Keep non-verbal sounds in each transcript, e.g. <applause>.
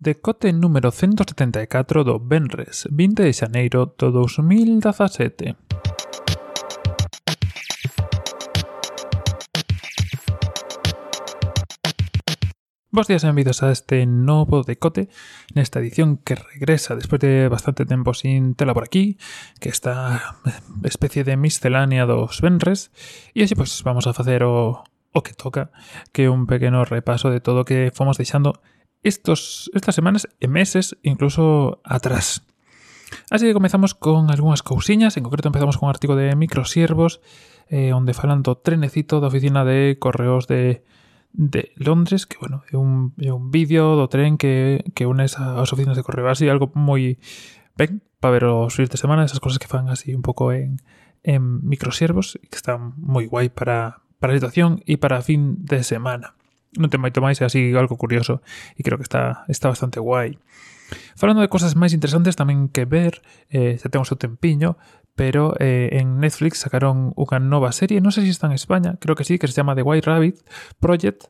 Decote número 174 do Benres, 20 de xaneiro do 2017. Bos días e benvidos a este novo decote nesta edición que regresa despois de bastante tempo sin tela por aquí que esta especie de miscelánea dos Benres e así pois vamos a facer o, o que toca que un pequeno repaso de todo o que fomos deixando estos, estas semanas e meses incluso atrás. Así que comezamos con algunhas cousiñas, en concreto empezamos con un artigo de Microsiervos, eh, onde falan do trenecito da oficina de correos de, de Londres, que, bueno, é un, é un vídeo do tren que, que une as oficinas de correo, así algo moi ben para ver os fines de semana, esas cosas que fan así un pouco en, en Microsiervos, que están moi guai para, para situación e para fin de semana non ten moito máis, é así algo curioso e creo que está, está bastante guai. Falando de cosas máis interesantes tamén que ver, eh, xa temos o tempiño, pero eh, en Netflix sacaron unha nova serie, non sei se está en España, creo que sí, que se chama The White Rabbit Project,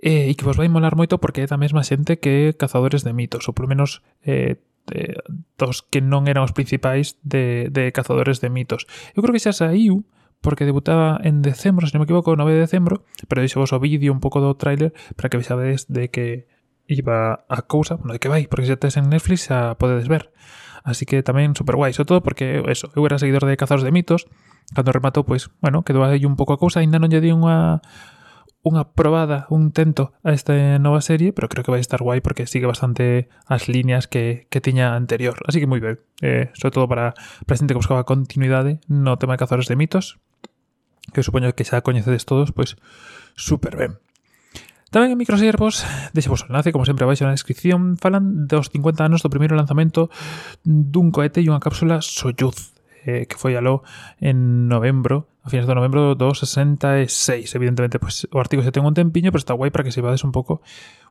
eh, e que vos vai molar moito porque é da mesma xente que Cazadores de Mitos, ou polo menos eh, eh, dos que non eran os principais de, de Cazadores de Mitos. Eu creo que xa saiu, porque debutaba en decembro, se non me equivoco, 9 de decembro, pero deixo vos o vídeo un pouco do tráiler para que vexades de que iba a cousa, bueno, de que vai, porque se tes en Netflix a podedes ver. Así que tamén super guai, sobre todo porque eso, eu era seguidor de Cazadores de Mitos, cando rematou, pois, pues, bueno, quedou aí un pouco a cousa, ainda non lle di unha unha probada, un tento a esta nova serie, pero creo que vai estar guai porque sigue bastante as liñas que, que tiña anterior. Así que moi ben, eh, sobre todo para, para xente que buscaba continuidade no tema de Cazadores de Mitos, que supoño que xa coñecedes todos, pois super ben. Tamén en Microservos, deixemos o enlace, como sempre abaixo na descripción, falan dos 50 anos do primeiro lanzamento dun cohete e unha cápsula Soyuz, eh, que foi aló en novembro, a finais do novembro do 66, evidentemente, pues, o artigo se ten un tempiño, pero está guai para que se vades un pouco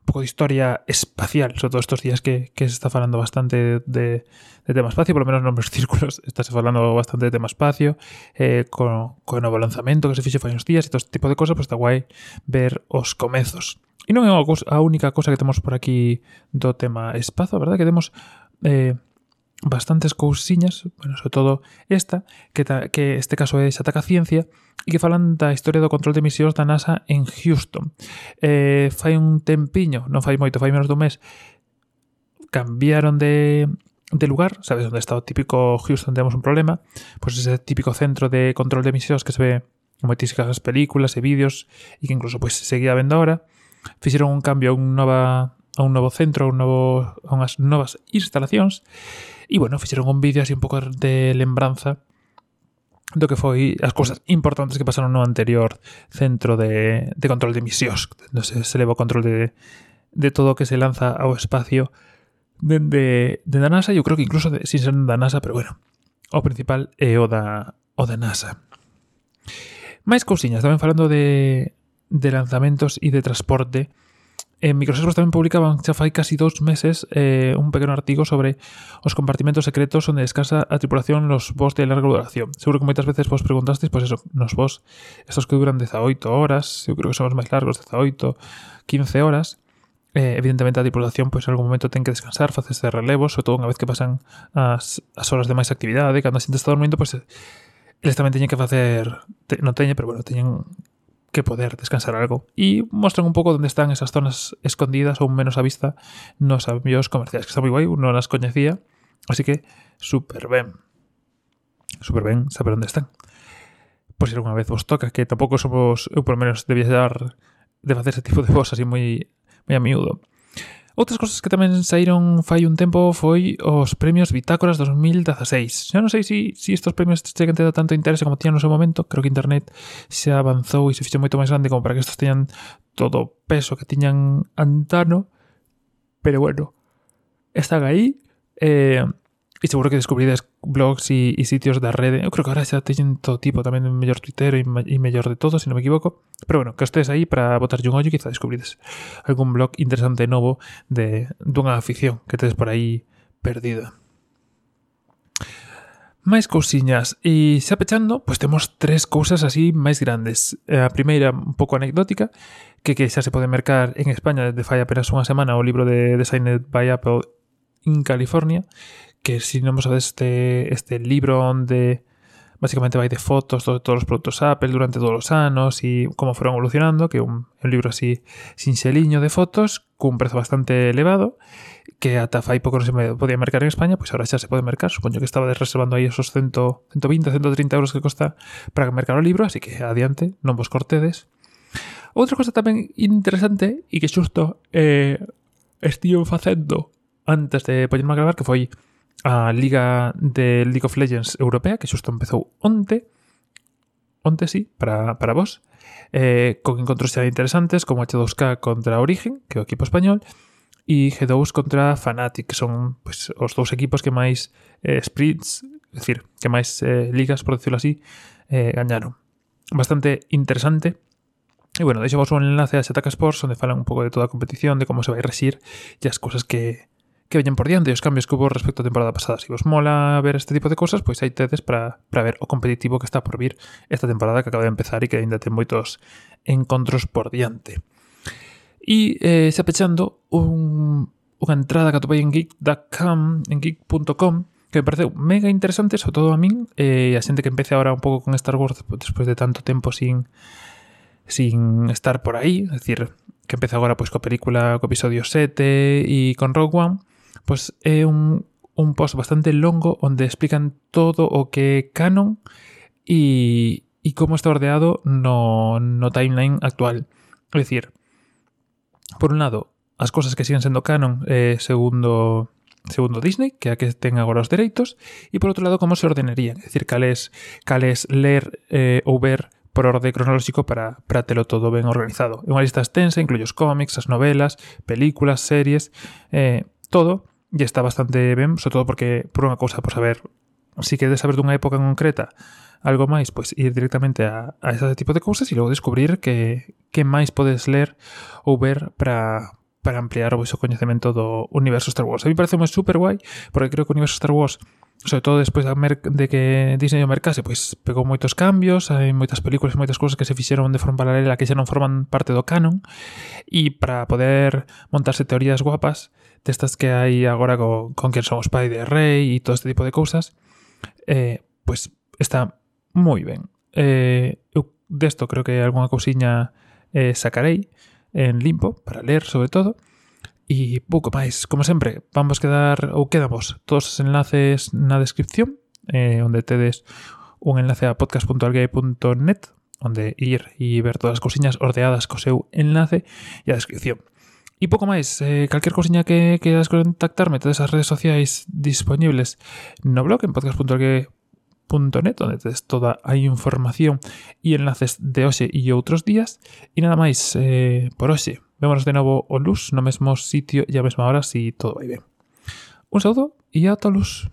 un pouco de historia espacial, sobre todo estos días que, que se está falando bastante de, de tema espacio, por lo menos nos meus <laughs> círculos está se falando bastante de tema espacio, eh, con, con o balanzamento que se fixe fai uns días e todo este tipo de cosas, pues, está guai ver os comezos. E non é a única cosa que temos por aquí do tema espazo, verdad? Que temos eh, bastantes cousiñas, bueno, sobre todo esta, que, ta, que este caso é Xataca Ciencia, e que falan da historia do control de emisións da NASA en Houston. Eh, fai un tempiño, non fai moito, fai menos dun mes, cambiaron de, de lugar, sabes onde está o típico Houston, temos un problema, pois pues ese típico centro de control de emisións que se ve en moitísimas películas e vídeos e que incluso pois pues, seguía vendo ahora, fixeron un cambio, unha nova a un novo centro, a, un novo, a unhas novas instalacións. E, bueno, fixeron un vídeo así un pouco de lembranza do que foi as cousas importantes que pasaron no anterior centro de, de control de emisións, onde se, se leva o control de, de todo o que se lanza ao espacio dende de, de da NASA, eu creo que incluso de, sin ser da NASA, pero bueno, o principal é o da, o da NASA. Máis cousiñas, tamén falando de, de lanzamentos e de transporte, En Microservos tamén publicaban xa fai casi dous meses eh, un pequeno artigo sobre os compartimentos secretos onde descansa a tripulación nos vos de larga duración. Seguro que moitas veces vos preguntastes, pois pues eso, nos vos, estos que duran 18 horas, eu creo que son os máis largos, 18, 15 horas, eh, evidentemente a tripulación pois pues, en algún momento ten que descansar, facerse relevos, sobre todo unha vez que pasan as, as horas de máis actividade, cando a xente está dormindo, pois pues, eh, eles tamén teñen que facer, te, non teñen, pero bueno, teñen que poder descansar algo. Y muestran un poco dónde están esas zonas escondidas o menos a vista, los envíos comerciales, que está muy guay, no las conocía. Así que, súper bien. Súper bien saber dónde están. Por si alguna vez os toca, que tampoco somos, por lo menos, de viajar, de hacer ese tipo de cosas así muy, muy a miudo. Outras cousas que tamén saíron fai un tempo foi os premios Bitácoras 2016. Xa non sei se si, si estos premios cheguen ter tanto interese como tiñan no seu momento. Creo que internet se avanzou e se fixo moito máis grande como para que estos teñan todo o peso que tiñan antano. Pero bueno, están aí. Eh, Y seguro que descubrirás blogs y, y, sitios de red. Yo creo que ahora se tienen todo tipo, tamén o mellor Twitter e, e mellor de todo, se si non me equivoco. Pero bueno, que estés aí para botarlle un ollo e quizá descubrides algún blog interesante novo de dunha afición que tedes por aí perdida. Máis cousiñas. E xa pechando, pois temos tres cousas así máis grandes. Eh, A primeira, un pouco anecdótica, que, que xa se pode mercar en España desde fai apenas unha semana o libro de Designed by Apple in California, que si non vos sabes este, este libro onde basicamente vai de fotos de todos os produtos Apple durante todos os anos e como foron evolucionando, que un, un libro así sinxeliño de fotos, cun prezo bastante elevado, que ata fai pouco non se podía mercar en España, pois agora xa se pode mercar, supoño que estaba reservando aí esos 100, 120, 130 euros que costa para mercar o libro, así que adiante, non vos cortedes. Outra cosa tamén interesante e que xusto eh, estive facendo antes de poñerme a gravar que foi a Liga de League of Legends Europea, que xusto empezou onte, onte sí, para, para vos, eh, con encontros xa interesantes como H2K contra Origen, que é o equipo español, e G2 contra Fnatic, que son pues, os dous equipos que máis eh, sprints, é dicir, que máis eh, ligas, por decirlo así, eh, gañaron. Bastante interesante. E bueno, deixo vos un enlace a Xataca Sports, onde falan un pouco de toda a competición, de como se vai resir e as cousas que, que veñen por diante os cambios que hubo respecto a temporada pasada. Se si vos mola ver este tipo de cosas, pois aí tedes para, para ver o competitivo que está por vir esta temporada que acaba de empezar e que ainda ten moitos encontros por diante. E eh, pechando un, entrada que atopei en geek.com, en geek.com, que me pareceu mega interesante, sobre todo a e eh, a xente que empece ahora un pouco con Star Wars despois de tanto tempo sin sin estar por aí, é dicir, que empeza agora pois co película co episodio 7 e con Rogue One, pois é un, un post bastante longo onde explican todo o que é Canon e, e como está ordeado no, no timeline actual. É dicir, por un lado, as cosas que siguen sendo Canon eh, segundo segundo Disney, que é a que ten agora os dereitos, e por outro lado como se ordenarían, é dicir, cales, cales ler eh, ou ver por orde cronolóxico para, para telo todo ben organizado. É unha lista extensa, inclui os cómics, as novelas, películas, series, eh, todo, e está bastante ben, sobre todo porque por unha cousa, por saber si queres saber dunha época en concreta algo máis, pois ir directamente a, a ese tipo de cousas e logo descubrir que, que máis podes ler ou ver para, para ampliar o vosso coñecemento do universo Star Wars. A mí parece moi super guai, porque creo que o universo Star Wars sobre todo despois de que Disney o mercase, pois pegou moitos cambios, hai moitas películas, e moitas cousas que se fixeron de forma paralela que xa non forman parte do canon, e para poder montarse teorías guapas, destas que hai agora co, con quen somos pai de rei e todo este tipo de cousas, eh, pois pues está moi ben. Eh, eu desto creo que algunha cousiña eh, sacarei en limpo para ler sobre todo, E pouco máis, como sempre, vamos quedar ou quedamos todos os enlaces na descripción, eh, onde tedes un enlace a podcast.algay.net onde ir e ver todas as cousiñas ordeadas co seu enlace e a descripción. E pouco máis, eh, calquer cousiña que queras contactarme, todas as redes sociais disponibles no blog en podcast.org.net onde tes toda a información e enlaces de hoxe e outros días. E nada máis eh, por hoxe. Vémonos de novo o luz no mesmo sitio e a mesma hora si todo vai ben. Un saúdo e ata luz.